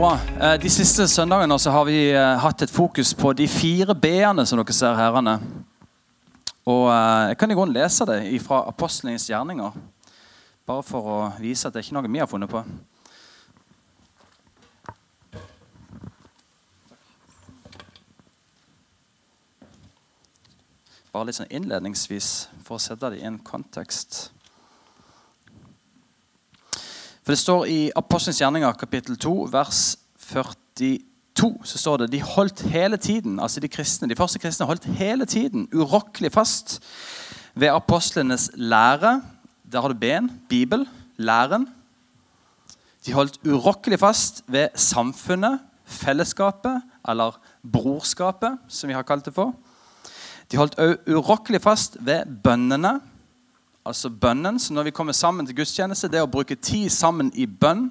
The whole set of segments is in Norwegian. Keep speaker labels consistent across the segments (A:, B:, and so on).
A: Bra. Eh, De siste søndagene har vi eh, hatt et fokus på de fire b-ene som dere ser herrene. Og eh, Jeg kan i grunnen lese det fra apostlenes gjerninger. Bare for å vise at det er ikke noe vi har funnet på. Bare litt sånn innledningsvis for å sette det i en kontekst. For Det står i Apostelens gjerninger kapittel 2, vers 42, så står det de holdt hele tiden, altså de kristne, de første kristne holdt hele tiden urokkelig fast ved apostlenes lære. Der har du ben, Bibel, læren. De holdt urokkelig fast ved samfunnet, fellesskapet, eller brorskapet, som vi har kalt det for. De holdt òg urokkelig fast ved bønnene, altså bønnen. Så når vi kommer sammen til gudstjeneste, det å bruke tid sammen i bønn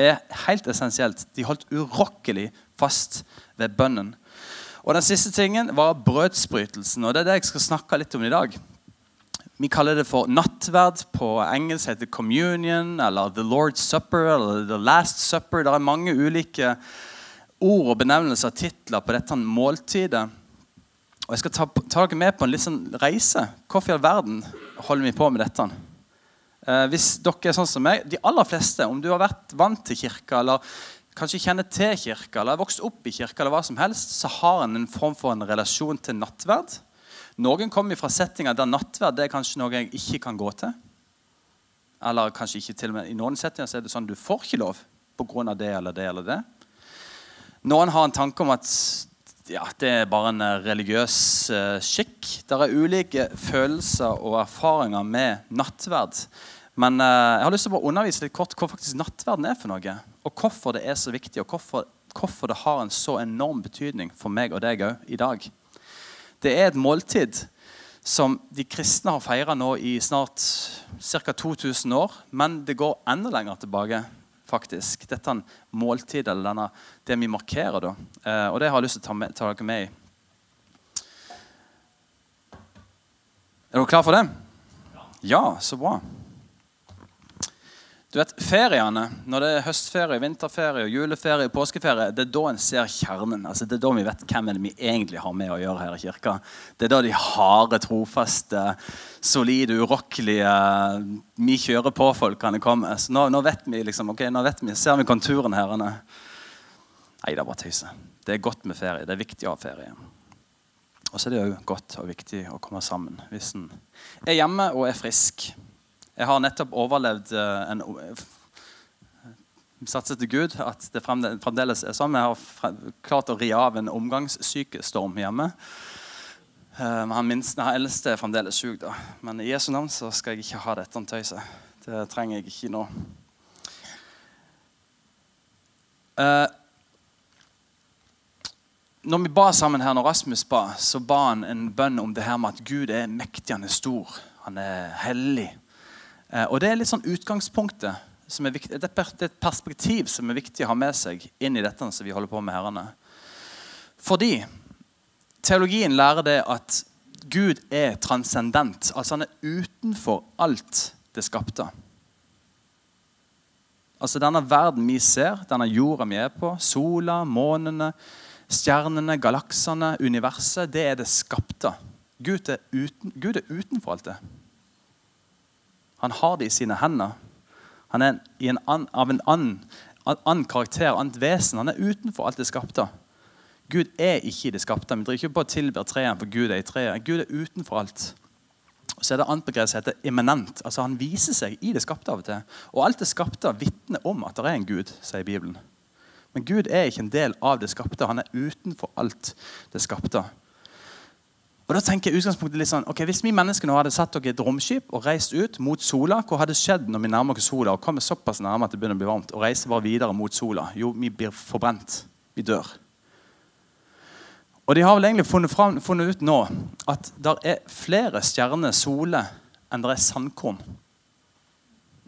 A: er helt essensielt. De holdt urokkelig fast ved bønnen. Og Den siste tingen var brødsbrytelsen, og det er det jeg skal snakke litt om i dag. Vi kaller det for nattverd. På engelsk heter det communion eller the Lord's supper eller the last supper. Det er mange ulike ord og benevnelser og titler på dette måltidet. Og Jeg skal ta, ta dere med på en litt sånn reise. Hvorfor i all verden holder vi på med dette? Eh, hvis dere er sånn som meg, De aller fleste, om du har vært vant til kirka, eller kanskje kjenner til kirka, eller har vokst opp i kirka, eller hva som helst, så har en en form for en relasjon til nattverd. Noen kommer fra settinger der nattverd det er kanskje noe jeg ikke kan gå til. Eller kanskje ikke til og med I noen settinger så er det sånn du får ikke lov pga. det eller det eller det. Noen har en tanke om at ja, det er bare en eh, religiøs uh, skikk. Det er ulike følelser og erfaringer med nattverd. Men uh, jeg har lyst til å undervise litt kort hva faktisk nattverden er for noe. Og hvorfor det er så viktig, og hvorfor, hvorfor det har en så enorm betydning for meg og deg òg i dag. Det er et måltid som de kristne har feira nå i snart ca. 2000 år. Men det går enda lenger tilbake faktisk. Dette er en måltid, eller denne, det vi markerer. da. Eh, og det har jeg lyst til å ta, med, ta dere med i. Er dere klare for det? Ja, så bra. Du vet, Feriene, når det er høstferie, vinterferie, juleferie, påskeferie, det er da en ser kjernen. Altså, det er da vi vet hvem vi egentlig har med å gjøre her i kirka. Det er da de harde, trofaste, solide, urokkelige vi kjører på-folkene kommer. Så nå, nå, vet vi liksom, ok, nå vet vi, ser vi konturen her. Nei, det er bare tøyse. Det er godt med ferie. Det er viktig å ha ferie. Og så er det òg godt og viktig å komme sammen hvis en er hjemme og er frisk. Jeg har nettopp overlevd eh, en satser til Gud at det fremdeles er sånn. Jeg har klart å ri av en omgangssykestorm hjemme. Eh, han minste, han eldste er fremdeles syk. da. Men i Jesu navn så skal jeg ikke ha dette tøyset. Det trenger jeg ikke nå. Når vi ba sammen her, når Rasmus ba, så ba han en bønn om det her med at Gud er mektig, han er stor, han er hellig. Eh, og Det er litt sånn utgangspunktet som er viktig, det er et perspektiv som er viktig å ha med seg inn i dette som vi holder på med herrene. Fordi teologien lærer det at Gud er transcendent. Altså han er utenfor alt det skapte. Altså Denne verden vi ser, denne jorda vi er på, sola, månene, stjernene, galaksene, universet, det er det skapte. Gud er, uten, Gud er utenfor alt det. Han har det i sine hender. Han er en an, av en annen, an karakter, annet vesen. Han er utenfor alt det skapte. Gud er ikke i det skapte. Vi driver ikke på å tilber treet for Gud er i treet. Gud er utenfor alt. Og så er det annet begrep som heter immanent. Altså Han viser seg i det skapte av og til. Og alt det skapte vitner om at det er en Gud, sier Bibelen. Men Gud er ikke en del av det skapte. Han er utenfor alt det skapte. Og da tenker jeg utgangspunktet litt sånn, ok, Hvis vi mennesker nå hadde satt dere i et romskip og reist ut mot sola, hva hadde skjedd når vi nærmer oss sola og kommer såpass nærme at det begynner å bli varmt, og reiser bare videre mot sola? Jo, vi blir forbrent. Vi dør. Og De har vel egentlig funnet, fram, funnet ut nå at det er flere stjerner, soler, enn det er sandkorn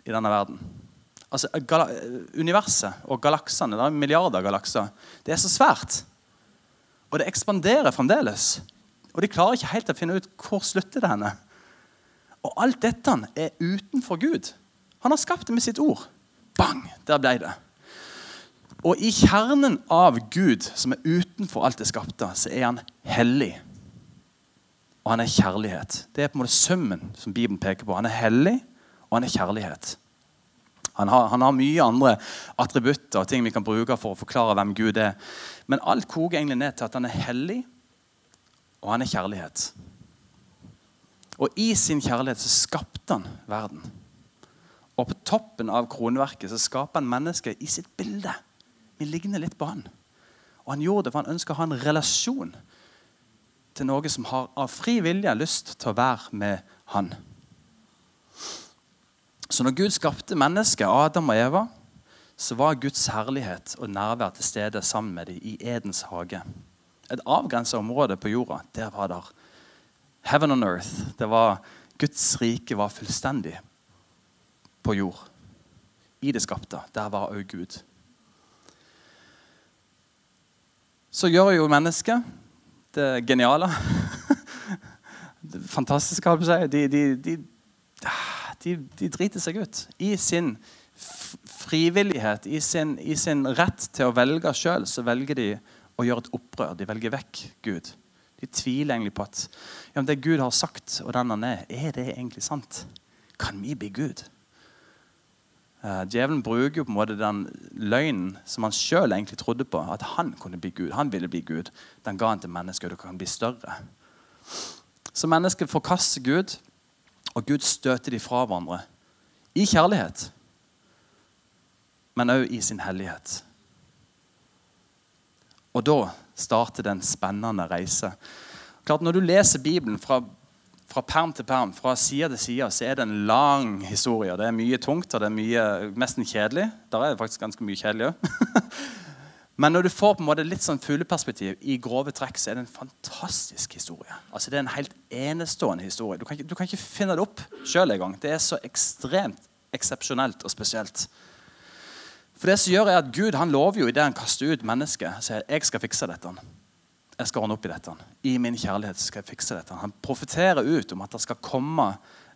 A: i denne verden. Altså, Universet og galaksene, det er milliarder av galakser, det er så svært. Og det ekspanderer fremdeles. Og de klarer ikke helt å finne ut hvor slutter det henne. Og alt dette er utenfor Gud. Han har skapt det med sitt ord. Bang! Der ble det. Og i kjernen av Gud, som er utenfor alt det skapte, så er han hellig. Og han er kjærlighet. Det er på en måte summen som Bibelen peker på. Han er hellig, og han er kjærlighet. Han har, han har, mye andre attributter og ting vi kan bruke for å forklare hvem Gud er. Men alt koker egentlig ned til at han er hellig, og han er kjærlighet. Og i sin kjærlighet så skapte han verden. Og på toppen av kronverket så skaper han mennesket i sitt bilde. Vi ligner litt på han. Og han gjorde det for han ønsker å ha en relasjon til noe som har av fri vilje lyst til å være med han. Så når Gud skapte mennesket, Adam og Eva, så var Guds herlighet og nærvær til stede sammen med dem i Edens hage. Et avgrensa område på jorda. Der var der heaven on earth. Det var, Guds rike var fullstendig på jord. I det skapte. Der var òg Gud. Så gjør jo mennesket det geniale. det fantastiske, holdt på å si. De, de, de, de, de driter seg ut. I sin frivillighet, i sin, i sin rett til å velge sjøl, så velger de å gjør et opprør. De velger vekk Gud. De tviler egentlig på at ja, det Gud har sagt, og den han er, er det egentlig sant? Kan vi bli Gud? Uh, djevelen bruker jo på en måte den løgnen som han sjøl egentlig trodde på. At han kunne bli Gud. Han ville bli Gud. Den ga han til mennesket, og du kan bli større. Så mennesket forkaster Gud, og Gud støter de fra hverandre. I kjærlighet, men òg i sin hellighet. Og da starter det en spennende reise. Klart Når du leser Bibelen fra fra perm til perm, fra side til side, så er det en lang historie. Det er mye tungt, og det er mye nesten kjedelig. Der er det faktisk ganske mye kjedelig òg. Men når du får på en måte litt sånn fugleperspektiv i grove trekk, så er det en fantastisk historie. Altså Det er en helt enestående historie. Du kan ikke, du kan ikke finne det opp sjøl engang. Det er så ekstremt eksepsjonelt og spesielt. For det som gjør er at Gud han lover jo idet han kaster ut mennesket, sier jeg skal fikse dette jeg skal ordne opp i dette. I min kjærlighet skal jeg fikse dette. Han profeterer ut om at det skal komme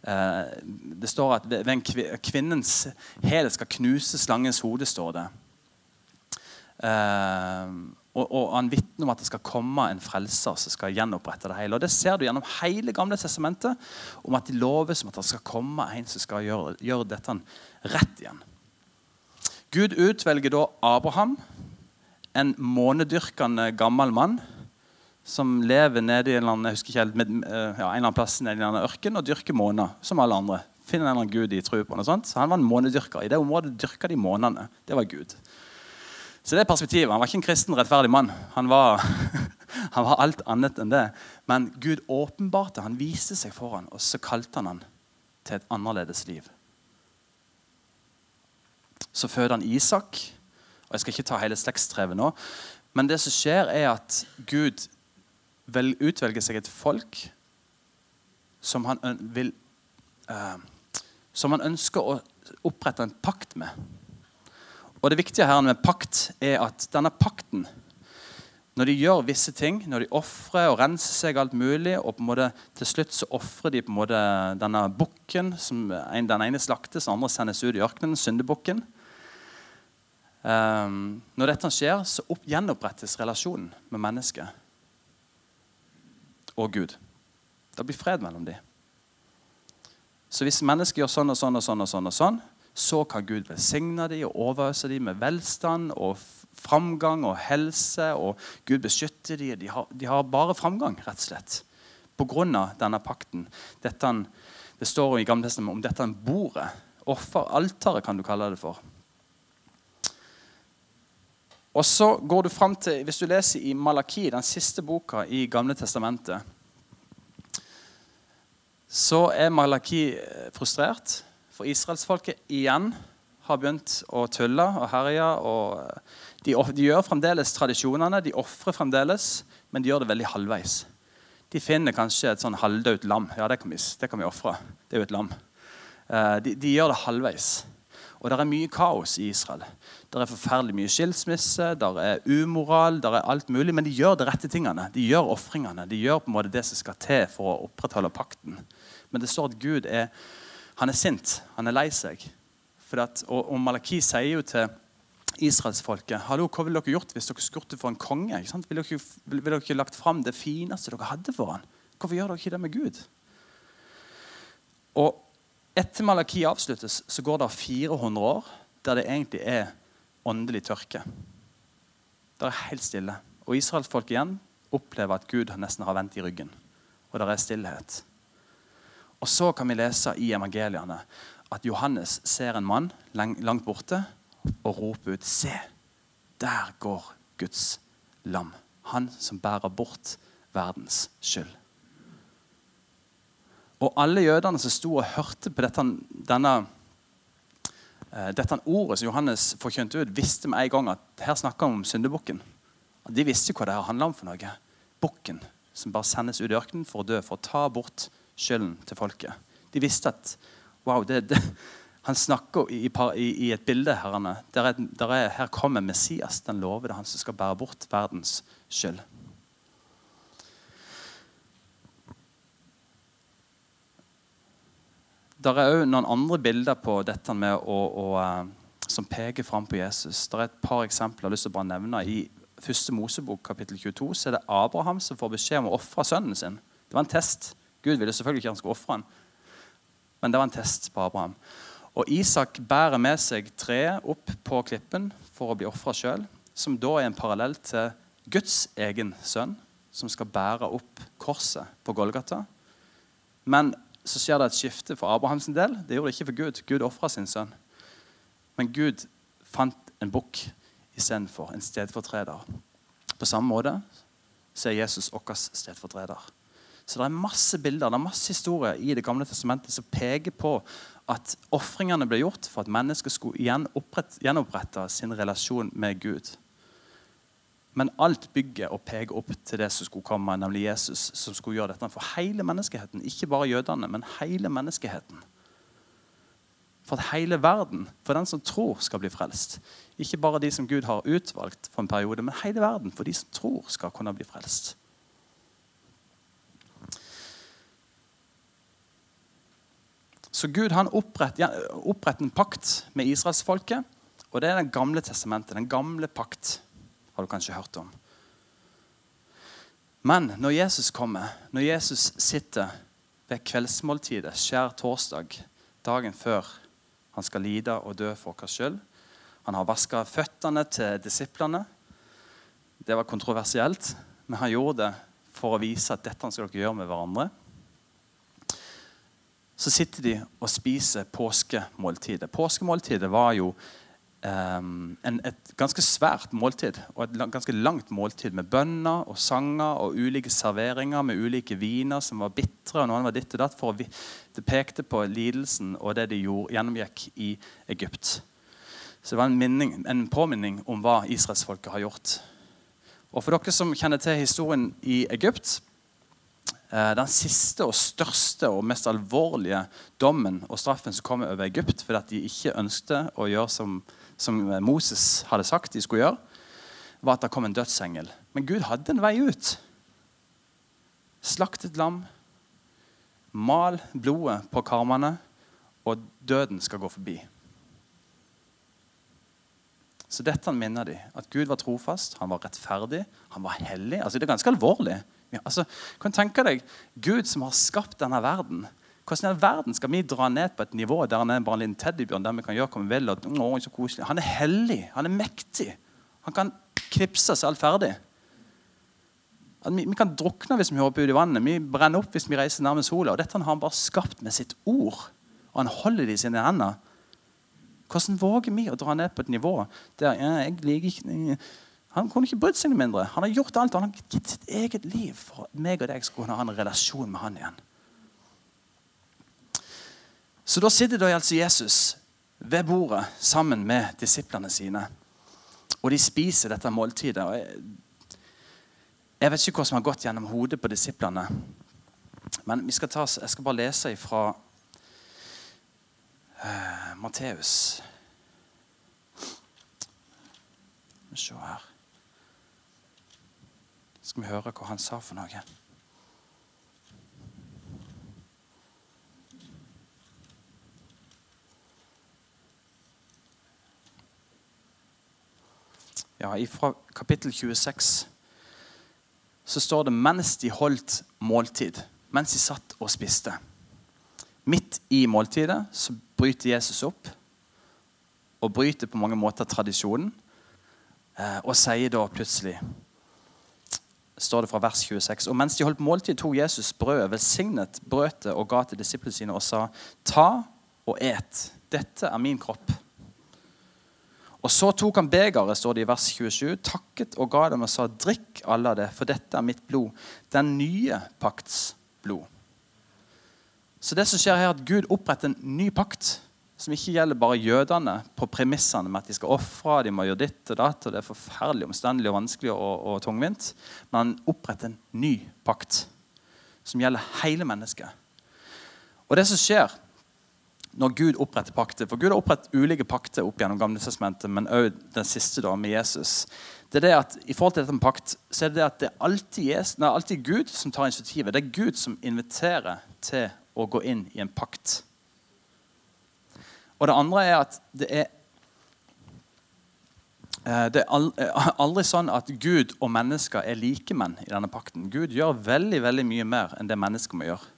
A: eh, Det står at ved en kvinnens hæl skal knuse slangens hode. står det. Eh, og, og, Han vitner om at det skal komme en frelser som skal gjenopprette det hele. Og Det ser du gjennom hele Gamle testamentet, om at de loves om at det skal komme en som skal gjøre, gjøre dette rett igjen. Gud utvelger da Abraham, en månedyrkende gammel mann som lever nede i en eller annen, jeg husker ikke helt, med, eh, ja, en eller annen plass nede i en ørken og dyrker måner, som alle andre. Finner en eller annen gud de tror på. Noe sånt. Så Han var en månedyrker. I det området dyrka de månene. Det var Gud. Så det er perspektivet. Han var ikke en kristen, rettferdig mann. Han var, han var alt annet enn det. Men Gud åpenbarte. Han viste seg foran, og så kalte han han til et annerledes liv. Så føder han Isak. og Jeg skal ikke ta hele slektstrevet nå. Men det som skjer, er at Gud vel, utvelge seg et folk som han, vil, uh, som han ønsker å opprette en pakt med. Og Det viktige her med pakt er at denne pakten når de gjør visse ting, når de ofrer og renser seg alt mulig, og på en måte til slutt så ofrer de på en måte denne bukken som Den ene slaktes, den andre sendes ut i ørkenen, syndebukken. Um, når dette skjer, så opp, gjenopprettes relasjonen med mennesket og Gud. Det blir fred mellom dem. Så hvis mennesker gjør sånn og sånn og sånn, og sånn, og sånn, så kan Gud velsigne dem og overøse dem med velstand og framgang og helse. og Gud beskytter dem. De har, de har bare framgang, rett og slett. Pga. denne pakten. Dette, det står i Gamle om dette bordet. Offeralteret kan du kalle det for. Og så går du fram til, Hvis du leser i Malaki, den siste boka i Gamle testamentet, så er Malaki eh, frustrert. For israelsfolket igjen har begynt å tulle og herje. og eh, de, de, gjør fremdeles tradisjonene, de ofrer fremdeles, men de gjør det veldig halvveis. De finner kanskje et sånn halvdødt lam. Ja, det kan vi, det vi ofre. Det er jo et lam. Eh, de, de gjør det halvveis. Og det er mye kaos i Israel. Det er forferdelig mye skilsmisse, det er umoral, det er alt mulig. Men de gjør de rette tingene. De gjør ofringene. De gjør på en måte det som skal til for å opprettholde pakten. Men det står at Gud er, han er sint. Han er lei seg. At, og, og Malaki sier jo til israelsfolket Hallo, hva ville dere gjort hvis dere det for en konge? Ikke sant? Ville dere, ville dere lagt fram det fineste dere hadde for han? Hvorfor gjør dere ikke det med Gud? Og etter Malaki avsluttes, så går det 400 år der det egentlig er åndelig tørke. Det er helt stille. Og israelsfolket igjen opplever at Gud nesten har vendt i ryggen. Og det er stillhet. Og så kan vi lese i evangeliene at Johannes ser en mann langt borte og roper ut Se, der går Guds lam. Han som bærer bort verdens skyld. Og alle jødene som sto og hørte på dette, denne, dette ordet som Johannes forkynte ut, visste med en gang at her snakker han om syndebukken. De visste hva det her handla om. for noe. Bukken som bare sendes ut i ørkenen for å dø, for å ta bort skylden til folket. De visste at wow, det, det, han snakker i, i, i, et bilde herrene, der, er, der er, her kommer Messias, den lovede, han som skal bære bort verdens skyld. Det er òg noen andre bilder på dette med å, å, eh, som peker fram på Jesus. Det er et par eksempler jeg har lyst til å bare nevne. I første Mosebok kapittel 22 så er det Abraham som får beskjed om å ofre sønnen sin. Det var en test. Gud ville selvfølgelig ikke han skulle ofre han, men det var en test på Abraham. Og Isak bærer med seg treet opp på klippen for å bli ofra sjøl, som da er en parallell til Guds egen sønn, som skal bære opp korset på Golgata. Men så skjer det et skifte for Abrahams del. Det gjorde det ikke for Gud. Gud ofra sin sønn. Men Gud fant en bukk istedenfor en stedfortreder. På samme måte så er Jesus vår stedfortreder. Så det er masse bilder det er masse historier i Det gamle testamentet som peker på at ofringene ble gjort for at mennesker skulle gjenopprette sin relasjon med Gud. Men alt bygger og peker opp til det som skulle komme, nemlig Jesus, som skulle gjøre dette for hele menneskeheten. Ikke bare jødene, men hele menneskeheten. For at hele verden, for den som tror, skal bli frelst. Ikke bare de som Gud har utvalgt for en periode, men hele verden, for de som tror, skal kunne bli frelst. Så Gud han oppretter en pakt med israelsfolket. Og det er Den gamle testamentet, den gamle pakt, har du kanskje hørt om. Men når Jesus kommer, når Jesus sitter ved kveldsmåltidet skjær torsdag, dagen før han skal lide og dø for oss sjøl Han har vaska føttene til disiplene. Det var kontroversielt, men han gjorde det for å vise at dette skal dere gjøre med hverandre så sitter de og spiser påskemåltidet. Påskemåltidet var jo um, en, et ganske svært måltid og et ganske langt måltid med bønner og sanger og ulike serveringer med ulike viner som var bitre. og noen var ditt og datt, Det pekte på lidelsen og det de gjorde, gjennomgikk i Egypt. Så det var en, minning, en påminning om hva israelsfolket har gjort. Og For dere som kjenner til historien i Egypt, Eh, den siste og største og mest alvorlige dommen og straffen som kom over Egypt fordi de ikke ønsket å gjøre som, som, Moses hadde sagt de skulle gjøre, var at det kom en dødsengel. Men Gud hadde en vei ut. Slaktet lam, mal blodet på karmene, og døden skal gå forbi. Så dette minner de. At Gud var trofast, han var rettferdig, han var hellig. Altså, det er ganske alvorlig. Ja, altså, kan du tenke deg Gud som har skapt denne verden. Hvordan i all verden skal vi dra ned på et nivå der han er bare en liten teddybjørn? der vi kan gjøre hva vi vil, og, å, så koselig. Han er hellig. Han er mektig. Han kan knipse seg alt ferdig. Vi, vi, kan drukne hvis vi hopper ut i vannet. Vi brenner opp hvis vi reiser nærmest sola. Og dette har han bare skapt med sitt ord. Og han holder det i sine hender. Hvordan våger vi å dra ned på et nivå der ja, jeg liker ikke han kunne ikke brydd seg noe mindre. Han har gjort alt. Han har gitt sitt eget liv for at meg og deg skulle ha en relasjon med han igjen. Så da sitter da altså Jesus ved bordet sammen med disiplene sine. Og de spiser dette måltidet. Og jeg, jeg vet ikke hva som har gått gjennom hodet på disiplene. Men skal ta, jeg skal bare lese fra uh, Matteus. Se her skal vi høre hva han sa for noe. Ja, Fra kapittel 26 så står det mens de holdt måltid, mens de satt og spiste. Midt i måltidet så bryter Jesus opp og bryter på mange måter tradisjonen. Eh, og sier da plutselig står det fra vers 26. Og mens de holdt måltid, tok Jesus brødet, velsignet brødet og ga til disiplene sine og sa, ta og et. Dette er min kropp. Og så tok han begeret, står det i vers 27, takket og ga dem og sa, drikk alle det, for dette er mitt blod, den nye pakts blod. Så det som skjer her, er at Gud oppretter en ny pakt som ikke gjelder bare jødene på premissene med at de skal ofre, de må gjøre ditt og datt, og det er forferdelig omstendelig og vanskelig og, og tungvint. Men han oppretter en ny pakt som gjelder hele mennesket. Og det som skjer når Gud oppretter pakter For Gud har opprettet ulike pakter opp gjennom Gamle testamentet, men òg den siste da, med Jesus. Det er det at I forhold til dette med pakt så er det det at det er alltid, Jesus, er alltid Gud som tar initiativet. Det er Gud som inviterer til å gå inn i en pakt. Og det andre er at det er eh, det er eh, aldri sånn at Gud og mennesker er likemenn i denne pakten. Gud gjør veldig veldig mye mer enn det mennesker må gjøre.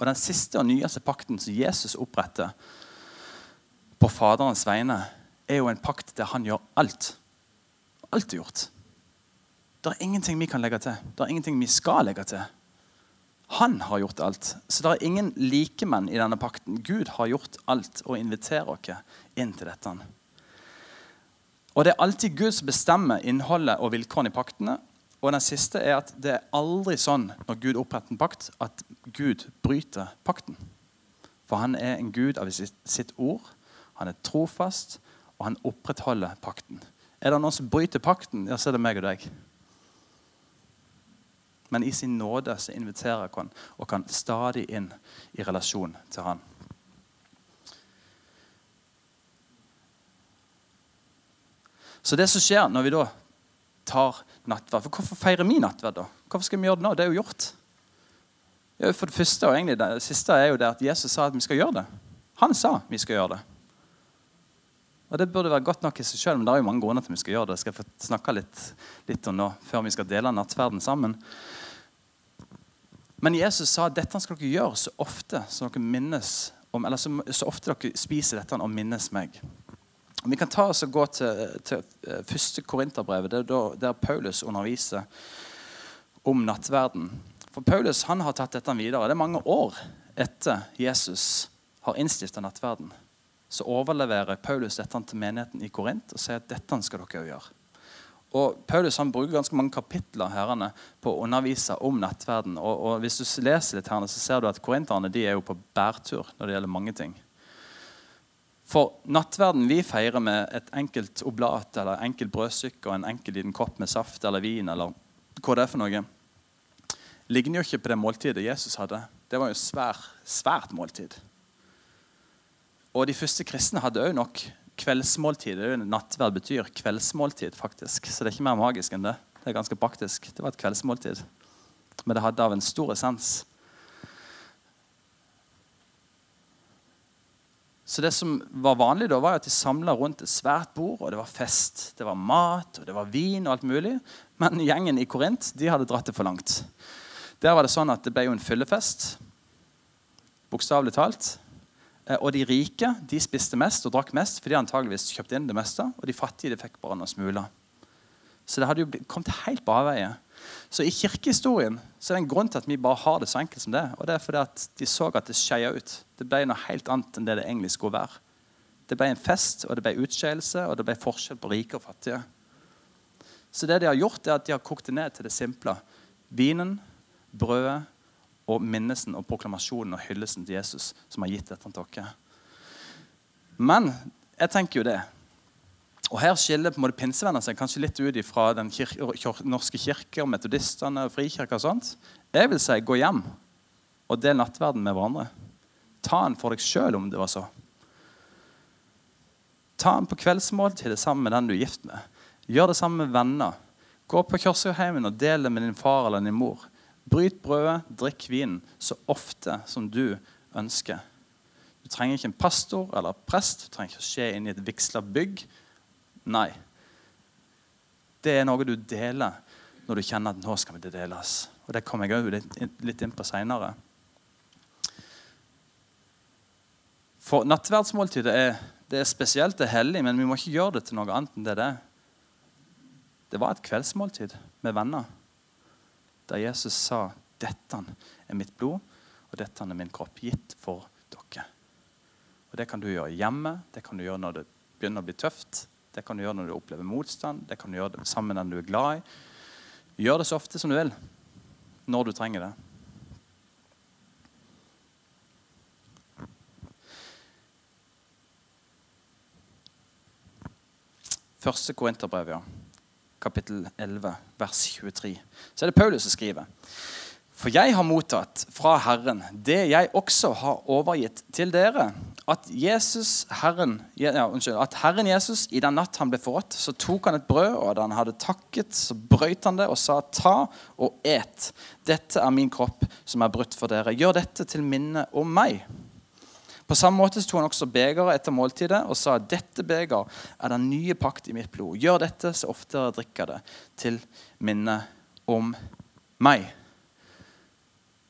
A: Og Den siste og nyeste pakten som Jesus oppretter på Faderens vegne, er jo en pakt der han gjør alt. Alt er gjort. Det er ingenting vi kan legge til. Det er ingenting vi skal legge til. Han har gjort alt. Så det er ingen likemenn i denne pakten. Gud har gjort alt og inviterer oss inn til dette. Og Det er alltid Gud som bestemmer innholdet og vilkårene i paktene. Og den siste er at det er aldri sånn når Gud oppretter en pakt, at Gud bryter pakten. For han er en gud av sitt ord. Han er trofast, og han opprettholder pakten. Er det noen som bryter pakten, ja, så er det meg og deg. Men i sin nåde så inviterer han og kan stadig inn i relasjon til han. Så det som skjer når vi da tar nattverd For hvorfor feirer vi nattverd? da? Hvorfor skal vi gjøre det nå? Det er jo gjort. For Det første og egentlig det siste er jo det at Jesus sa at vi skal gjøre det. Han sa vi skal gjøre det. Og Det burde være godt nok i seg sjøl, men det er jo mange grunner til vi skal gjøre det. Jeg skal få snakke litt, litt om nå, før vi skal dele nattverden sammen. Men Jesus sa at dette skal dere gjøre så ofte så, dere minnes om, eller så, så ofte dere spiser dette og minnes meg. Vi kan ta oss og gå til, til eh, første Korinterbrevet, er der Paulus underviser om nattverden. For Paulus han har tatt dette videre. Det er mange år etter Jesus har innstifta nattverden. Så overleverer Paulus dette til menigheten i Korint og sier at dette skal dere gjøre. Og Paulus han bruker ganske mange kapitler herrene, på å undervise om nattverden. Og, og Hvis du leser litt, herrene, så ser du at korinterne de er jo på bærtur når det gjelder mange ting. For nattverden vi feirer med et enkelt oblat eller enkelt brødstykke og en enkel liten kopp med saft eller vin, eller hva det er for noe, ligner jo ikke på det måltidet Jesus hadde. Det var jo svær, svært måltid. Og de første kristne hadde òg nok kveldsmåltid. Det er jo Nattverd betyr kveldsmåltid, faktisk. Så det er ikke mer magisk enn det. Det er ganske praktisk. Det var et kveldsmåltid. Men det hadde av en stor essens. Så det som var vanlig da, var at de samla rundt et svært bord, og det var fest. Det var mat, og det var vin og alt mulig. Men gjengen i Korint de hadde dratt det for langt. Der var det sånn at det ble jo en fyllefest. Bokstavelig talt. Eh, og de rike de spiste mest og drakk mest, for de antageligvis kjøpte inn det meste. Og de fattige de fikk bare noen smuler. Så det hadde jo kommet helt på avveie. Så i kirkehistorien så er det en grunn til at vi bare har det så enkelt som det. Og det er fordi at de så at det skeia ut. Det ble noe helt annet enn det det egentlig skulle være. Det ble en fest, og det ble utskeielse, og det ble forskjell på rike og fattige. Så det de har gjort, er at de har kokt det ned til det simple. Vinen, brødet og minnelsen og proklamasjonen og hyllesten til Jesus som har gitt dette til dere. Men jeg tenker jo det. Og Her skiller på en måte pinsevenner seg kanskje litt ut fra den kirke, norske kirke og metodistene og frikirka. og sånt. Jeg vil si gå hjem og del nattverden med hverandre. Ta den for deg sjøl om det var så. Ta den på kveldsmåltidet sammen med den du er gift med. Gjør det sammen med venner. Gå på kioskheimen og del det med din far eller din mor. Bryt brødet, drikk vinen så ofte som du ønsker. Du trenger ikke en pastor eller prest, du trenger ikke å skje inn i et vigsla bygg. Nei. Det er noe du deler når du kjenner at nå skal det deles. Og Det kommer jeg òg litt inn på seinere. For nattverdsmåltidet er, det er spesielt, det er hellig, men vi må ikke gjøre det til noe annet enn det det er. Det var et kveldsmåltid med venner der Jesus sa dette er mitt blod, og dette er min kropp, gitt for dere. Og Det kan du gjøre hjemme, det kan du gjøre når det begynner å bli tøft. Det kan du gjøre når du opplever motstand, det kan du gjøre sammen med den du er glad i. Gjør det så ofte som du vil, når du trenger det. Første Korinterbrev, ja. kapittel 11, vers 23. Så er det Paulus som skriver. For jeg har mottatt fra Herren det jeg også har overgitt til dere. At, Jesus, Herren, ja, unnskyld, at Herren Jesus i den natt han ble forrådt, så tok han et brød, og da han hadde takket, så brøyt han det og sa, ta og et. Dette er min kropp som er brutt for dere. Gjør dette til minne om meg. På samme måte tok han også begeret etter måltidet og sa, dette beger er den nye pakt i mitt blod. Gjør dette så ofte dere drikker det, til minne om meg.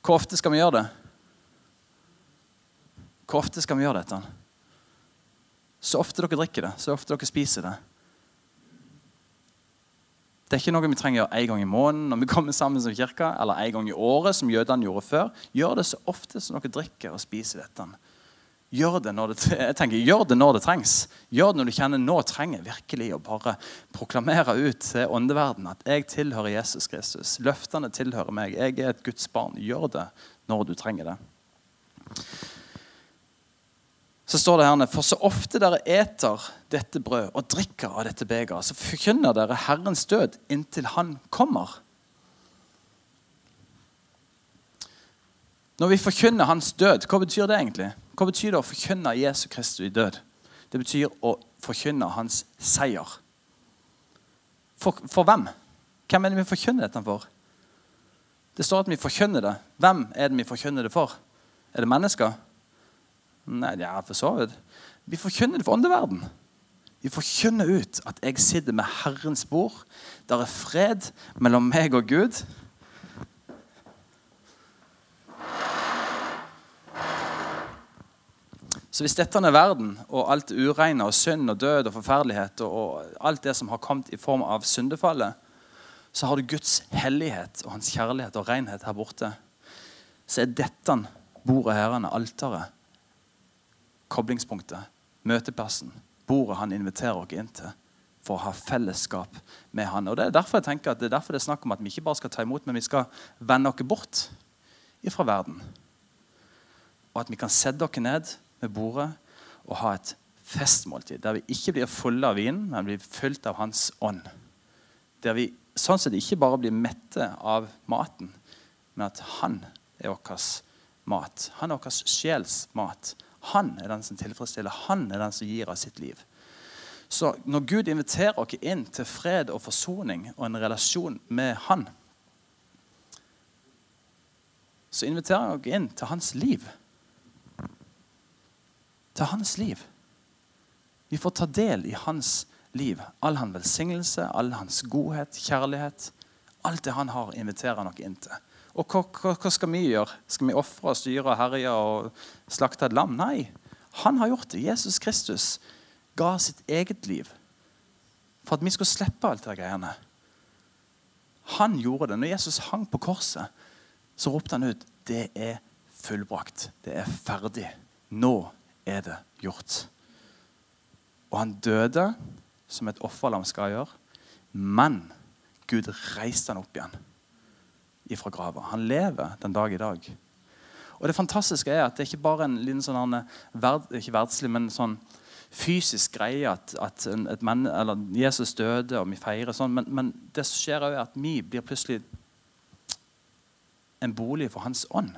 A: Hvor ofte skal vi gjøre det? Hvor ofte skal vi gjøre dette? Så ofte dere drikker det, så ofte dere spiser det. Det er ikke noe vi trenger å gjøre en gang i måneden når vi kommer sammen som kirke, eller en gang i året, som jødene gjorde før. Gjør det så ofte som dere drikker og spiser dette. Gjør det, når det, jeg tenker, gjør det når det trengs. Gjør det når du kjenner nå trenger virkelig å bare proklamere ut til åndeverden at jeg tilhører Jesus Kristus. Løftene tilhører meg. Jeg er et Guds barn. Gjør det når du trenger det så står det her For så ofte dere eter dette brød og drikker av dette begeret, så forkynner dere Herrens død inntil Han kommer. Når vi forkynner Hans død, hva betyr det egentlig? Hva betyr det å forkynne Jesu Kristus i død? Det betyr å forkynne Hans seier. For, for hvem? Hvem er det vi forkynner dette for? Det står at vi forkynner det. Hvem er det vi forkynner det for? Er det mennesker? Nei, ja, for så vidt. Vi forkynner det for åndeverden. Vi forkynner ut at jeg sitter med Herrens bord. Der er fred mellom meg og Gud. Så hvis dette er verden, og alt det ureine og synd og død og forferdelighet og, alt det som har kommet i form av syndefallet, så har du Guds hellighet og hans kjærlighet og renhet her borte. Så er dette bordet her, alteret, koblingspunktet, møteplassen, bordet han inviterer oss inn til for å ha fellesskap med han. Og Det er derfor jeg tenker at det er derfor det er snakk om at vi ikke bare skal ta imot, men vi skal vende oss bort fra verden. Og at vi kan sette oss ned ved bordet og ha et festmåltid der vi ikke blir fulle av vin, men blir fylt av Hans ånd. Der vi sånn sett ikke bare blir mette av maten, men at Han er vår mat. Han er vår sjels mat. Han er den som tilfredsstiller. Han er den som gir av sitt liv. Så når Gud inviterer oss inn til fred og forsoning og en relasjon med Han, så inviterer han oss inn til hans liv. Til hans liv. Vi får ta del i hans liv. All hans velsignelse, all hans godhet, kjærlighet. Alt det han har, inviterer han oss inn til. Og hva, hva, hva, skal vi gjøre? Skal vi ofre, styre, og herje og slakte et lam? Nei. Han har gjort det. Jesus Kristus ga sitt eget liv for at vi skulle slippe alt det greiene. Han gjorde det. Når Jesus hang på korset, så ropte han ut det er fullbrakt. Det er ferdig. Nå er det gjort. Og han døde, som et offerlam skal gjøre. Men Gud reiste han opp igjen ifra grava. Han lever den dag i dag. Og Det fantastiske er at det er ikke bare en liten sånn, verd, ikke verdslig, men sånn fysisk greie at, at en, men, Jesus døde, og vi feirer sånn. Men, men det som skjer, er at vi blir plutselig en bolig for Hans ånd.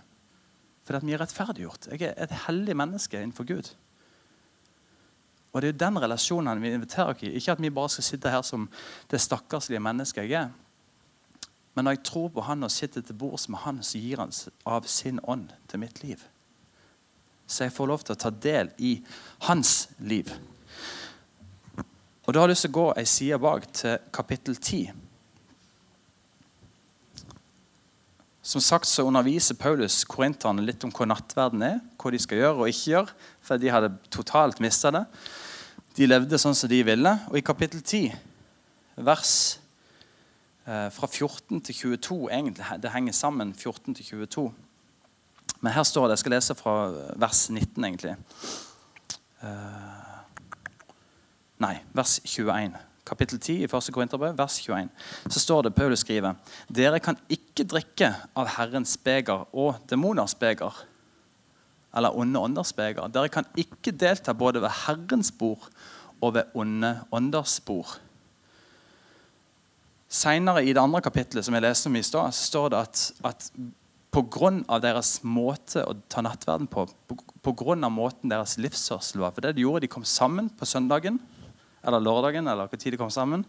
A: Fordi at vi er rettferdiggjort. Jeg er et hellig menneske innenfor Gud. Og Det er jo den relasjonen vi inviterer oss i. Ikke at vi bare skal sitte her som det stakkarslige mennesket jeg er. Men når jeg tror på Han og sitter til bords med Han, så gir Han av sin ånd til mitt liv. Så jeg får lov til å ta del i hans liv. Og Da har jeg lyst til å gå ei side bak til kapittel 10. Som sagt så underviser Paulus korinterne litt om hva nattverden er, hva de skal gjøre og ikke gjøre, for de hadde totalt mista det. De levde sånn som de ville. Og i kapittel 10, vers fra 14 til 22 egentlig, Det henger sammen 14 til 22. Men her står det, Jeg skal lese fra vers 19, egentlig. Eh, nei, vers 21 kapittel 10 i 1. Korinterbrev, vers 21, så står det Paulus skriver Dere kan ikke drikke av Herrens beger og demoners beger. Eller onde ånders beger. Dere kan ikke delta både ved Herrens bord og ved onde ånders bord. Seinere i det andre kapittelet som jeg leste om i sted, så står det at, at pga. deres måte å ta nattverden på, pga. måten deres livsførsel var For det de gjorde, de kom sammen på søndagen eller lørdagen, eller hva tid de kom sammen.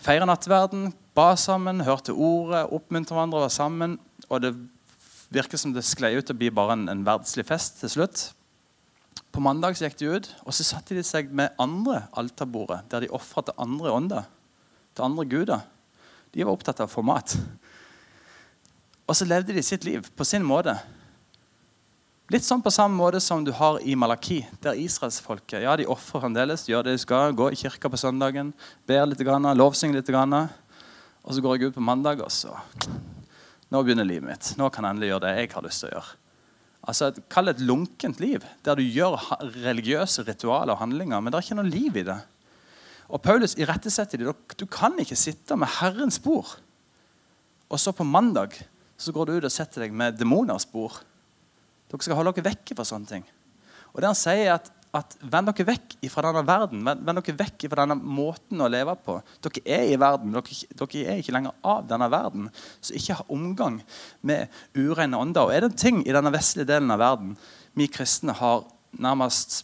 A: Feira nattverden, ba sammen, hørte ordet, oppmuntra hverandre, var sammen. Og det virker som det sklei ut og å bli bare en, en verdslig fest til slutt. På mandag så gikk de ut, og så satte de seg med andre alterbordet, der de ofra til andre ånder, til andre guder. De var opptatt av å få mat. Og så levde de sitt liv på sin måte. Litt sånn på samme måte som du har i Malaki, der israelsfolket ja, de ofrer fremdeles, gjør det de skal, går i kirka på søndagen, ber litt, lovsynger litt. Og så går jeg ut på mandag, og så Nå begynner livet mitt. Nå kan jeg endelig gjøre det jeg har lyst til å gjøre. Altså, Kall det et lunkent liv, der du gjør religiøse ritualer og handlinger, men det er ikke noe liv i det. Og Paulus irettesetter dem. Du kan ikke sitte med Herrens bord, og så på mandag så går du ut og setter deg med demoners bord. Dere skal holde dere vekk fra sånne ting. Og det han sier at, at Vend dere vekk fra denne verden. Vend, dere vekk fra denne måten å leve på. Dere er i verden, dere, dere er ikke lenger av denne verden. Så ikke ha omgang med urene ånder. Og er det en ting i denne vestlige delen av verden vi kristne har nærmest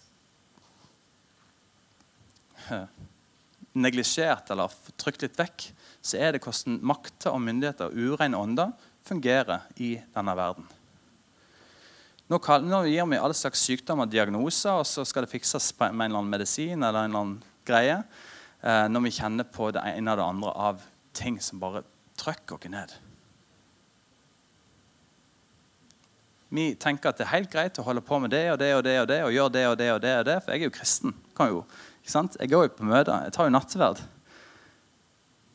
A: neglisjert eller trykt litt vekk, så er det hvordan makter og myndigheter og ureine ånder fungerer i denne verden. Nå, gir vi alle slags sykdommer diagnoser, og så skal det fikses med en eller annen medisin eller en eller annen greie. Eh, når vi kjenner på det ene og det andre av ting som bare trykker oss ned. Vi tenker at det er helt greit å holde på med det og det og det og det, og gjøre det og det og det, og det for jeg er jo kristen. Jo, jeg går jo på møter. Jeg tar jo nattverd.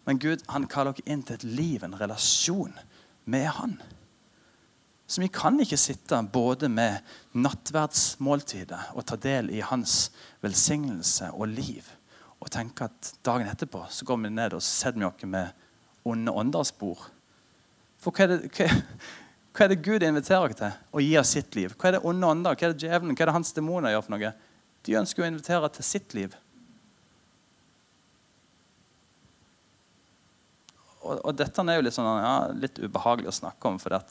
A: Men Gud han kaller dere inn til et liv, en relasjon med Han. Så vi kan ikke sitte både med nattverdsmåltidet og ta del i hans velsignelse og liv og tenke at dagen etterpå så går vi ned og setter vi oss med onde ånders bord. For hva er, det, hva, hva er, det, Gud inviterer oss til? Å gi oss sitt liv. Hva er det onde ånder? Hva er det djevelen? Hva er det hans demoner gjør for noe? De ønsker å invitere til sitt liv. Og, og dette er jo litt, sånn, ja, litt ubehagelig å snakke om. for det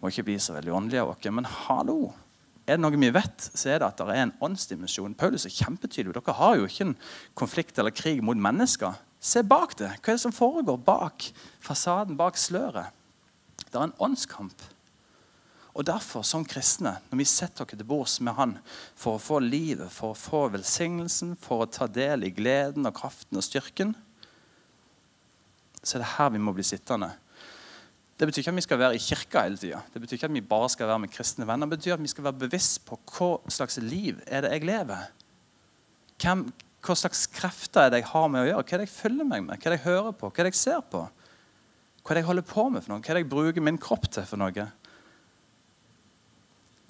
A: må ikke bli så veldig åndelige av oss. Men hallo! Er det noe vi vet, så er det at det er en åndsdimensjon. Paulus er kjempetydelig. Dere har jo ikke en konflikt eller krig mot mennesker. Se bak det. Hva er det som foregår bak fasaden, bak sløret? Det er en åndskamp. Og derfor, som kristne, når vi setter oss til bords med Han for å få livet, for å få velsignelsen, for å ta del i gleden og kraften og styrken, så er det her vi må bli sittende. Det betyr ikke at vi skal være i kirka hele tida. Det betyr ikke at vi bare skal være med kristne venner. Det betyr at vi skal være bevisst på hva slags liv er det jeg lever. Hvem, hva slags krefter er det jeg har med å gjøre? Hva er det jeg følger meg med? Hva er det jeg hører på? Hva er det jeg ser på? Hva er det jeg holder på med for noe? Hva er det jeg bruker min kropp til for noe?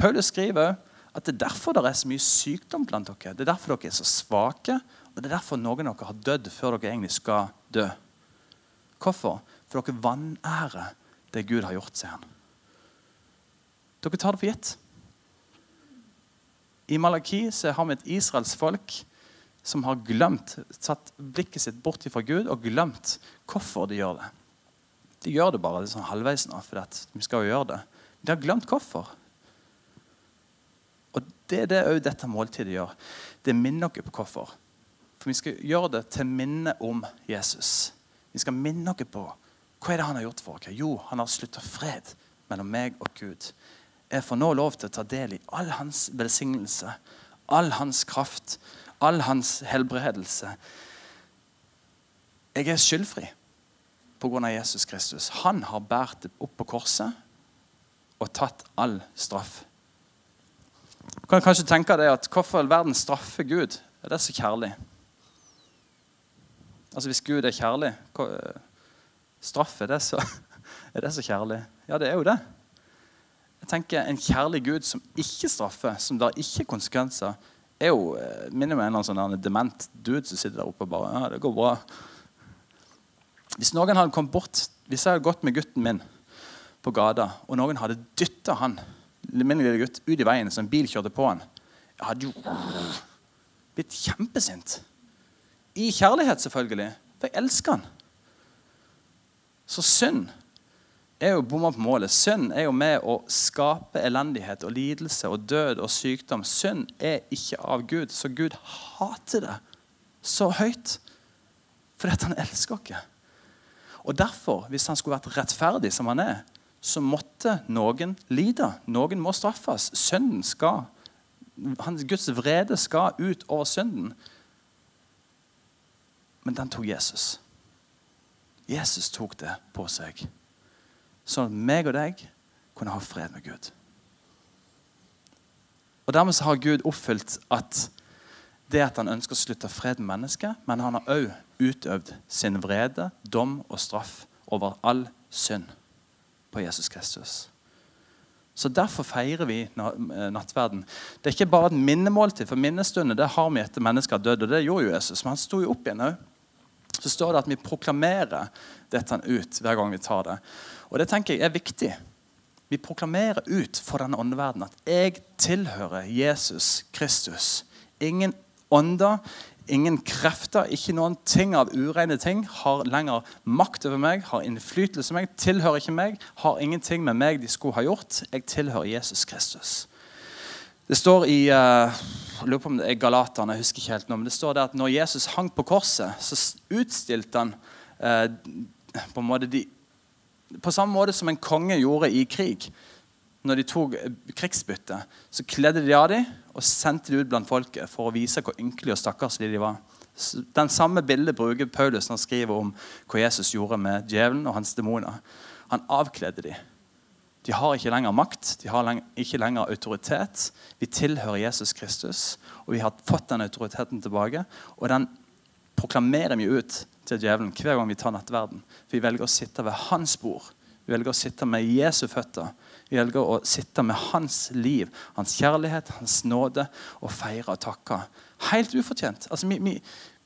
A: Paulus skriver at det er derfor det er så mye sykdom blant dere. Det er derfor dere er så svake, og det er derfor noen av dere har dødd før dere egentlig skal dø. Hvorfor? For dere vanærer det Gud har gjort, sier han. Dere tar det for gitt. I Malaki så har vi et israelsfolk som har glemt, satt blikket sitt bort fra Gud og glemt hvorfor de gjør det. De gjør det bare sånn halvveis nå, for vi skal jo gjøre det. De har glemt hvorfor. Og Det er det òg dette måltidet gjør. Det minner oss på hvorfor. For vi skal gjøre det til minne om Jesus. Vi skal minne oss på hva er det han har gjort for oss? Jo, han har slutta fred mellom meg og Gud. Jeg får nå lov til å ta del i all hans velsignelse, all hans kraft, all hans helbredelse. Jeg er skyldfri pga. Jesus Kristus. Han har båret det opp på korset og tatt all straff. Du kan kanskje tenke deg at Hvorfor all verden straffer Gud? Er det så kjærlig? Altså Hvis Gud er kjærlig, straff, er det, så, er det så kjærlig? Ja, det er jo det. Jeg tenker En kjærlig Gud som ikke straffer, som der ikke er konsekvenser, er jo eh, minner meg en eller annen sånn dement dude som sitter der oppe og bare ja, det går bra. Hvis noen hadde kommet bort, hvis jeg hadde gått med gutten min på gata, og noen hadde dytta han min lille gutt, ut i veien så en bil kjørte på han, jeg hadde jo blitt kjempesint. I kjærlighet, selvfølgelig. For jeg elsker han. Så synd er jo bomma på målet. Synd er jo med å skape elendighet og lidelse og død og sykdom. Synd er ikke av Gud, så Gud hater det så høyt fordi han elsker oss. Og derfor, hvis han skulle vært rettferdig som han er, så måtte noen lide. Noen må straffes. Sønnen skal hans Guds vrede skal ut over synden. Men den tok Jesus. Jesus tok det på seg. Sånn at meg og deg kunne ha fred med Gud. Og Dermed har Gud oppfylt at det at han ønsker å slutte fred med mennesket, men han har òg utøvd sin vrede, dom og straff over all synd på Jesus Kristus. Så Derfor feirer vi eh, nattverden. Det er ikke bare et minnemåltid, for minnestunder det har vi etter mennesker har dødd. og Det gjorde jo Jesus, men han sto jo opp igjen òg. Så står det at vi proklamerer dette ut hver gang vi tar det. Og Det tenker jeg er viktig. Vi proklamerer ut for denne åndeverdenen at jeg tilhører Jesus Kristus. Ingen ånder, ingen krefter, ikke noen ting av ureine ting har lenger makt over meg, har innflytelse på meg, tilhører ikke meg, har ingenting med meg de skulle ha gjort. Jeg tilhører Jesus Kristus. Det står i uh, jeg lurer på om det er Galaterne, jeg husker ikke helt nå, men det står der at når Jesus hang på korset, så utstilte han eh, på en måte de på samme måte som en konge gjorde i krig. Når de tok krigsbytte, så kledde de av dem og sendte de ut blant folket for å vise hvor ynkelige og stakkarslige de var. Den samme bildet bruker Paulus når han skriver om hva Jesus gjorde med djevelen og hans demoner. Han avkledde dem. De har ikke lenger makt, de har ikke lenger autoritet. Vi tilhører Jesus Kristus, og vi har fått den autoriteten tilbake. Og den proklamerer vi ut til djevelen hver gang vi tar nattverden. For vi velger å sitte ved hans bord. Vi velger å sitte med Jesu føtter. Vi velger å sitte med hans liv, hans kjærlighet, hans nåde og feire og takke. Helt ufortjent. Altså, vi, vi,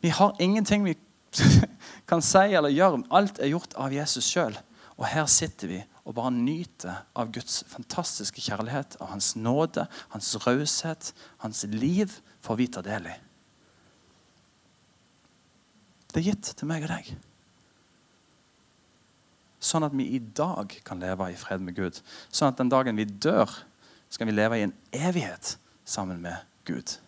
A: vi har ingenting vi kan si eller gjøre. Alt er gjort av Jesus sjøl. Og her sitter vi og bare nyter av Guds fantastiske kjærlighet, av hans nåde, hans raushet, hans liv, får vi ta del i. Det er gitt til meg og deg. Sånn at vi i dag kan leve i fred med Gud. Sånn at den dagen vi dør, skal vi leve i en evighet sammen med Gud.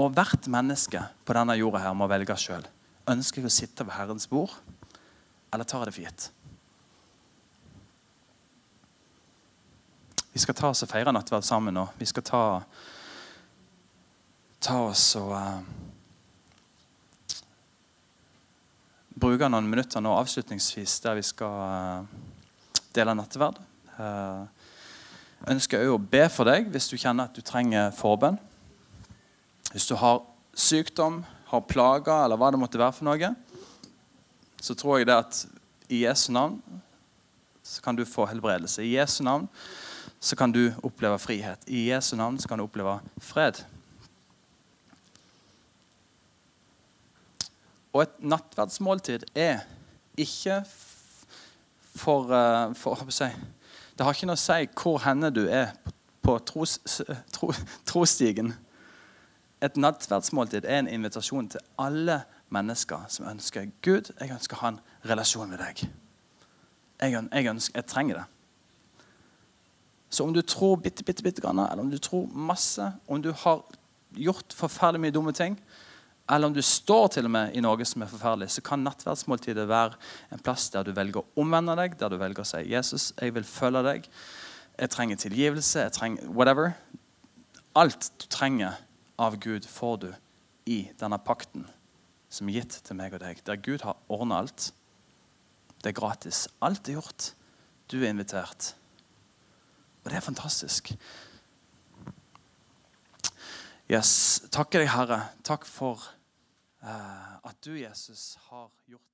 A: Og hvert menneske på denne jorda her må velge sjøl. Ønsker jeg å sitte ved Herrens bord, eller tar jeg det for gitt? Vi skal ta oss og feire nattverd sammen nå. Vi skal ta, ta oss og uh, bruke noen minutter nå avslutningsvis der vi skal uh, dele nattverd. Jeg ønsker òg å be for deg hvis du kjenner at du trenger forbønn. Hvis du har sykdom, har plager eller hva det måtte være for noe, så tror jeg det at i Jesu navn så kan du få helbredelse. I Jesu navn så kan du oppleve frihet. I Jesu navn så kan du oppleve fred. Og et nattverdsmåltid er ikke for, uh, for si, Det har ikke noe å si hvor henne du er på, på tros, tro, trosstigen. Et nattverdsmåltid er en invitasjon til alle mennesker som ønsker Gud, jeg ønsker å ha en relasjon med deg. Jeg, jeg, ønsker, jeg trenger det. Så om du tror bitte, bitte, bitte grann, eller om du tror masse, om du har gjort forferdelig mye dumme ting, eller om du står til og med i noe som er forferdelig, så kan nattverdsmåltidet være en plass der du velger å omvende deg, der du velger å si 'Jesus, jeg vil følge deg. Jeg trenger tilgivelse. jeg trenger whatever. Alt du trenger av Gud, får du i denne pakten som er gitt til meg og deg, der Gud har ordna alt. Det er gratis. Alt er gjort. Du er invitert. Og det er fantastisk. Yes. Takker deg, Herre. Takk for uh, at du, Jesus, har gjort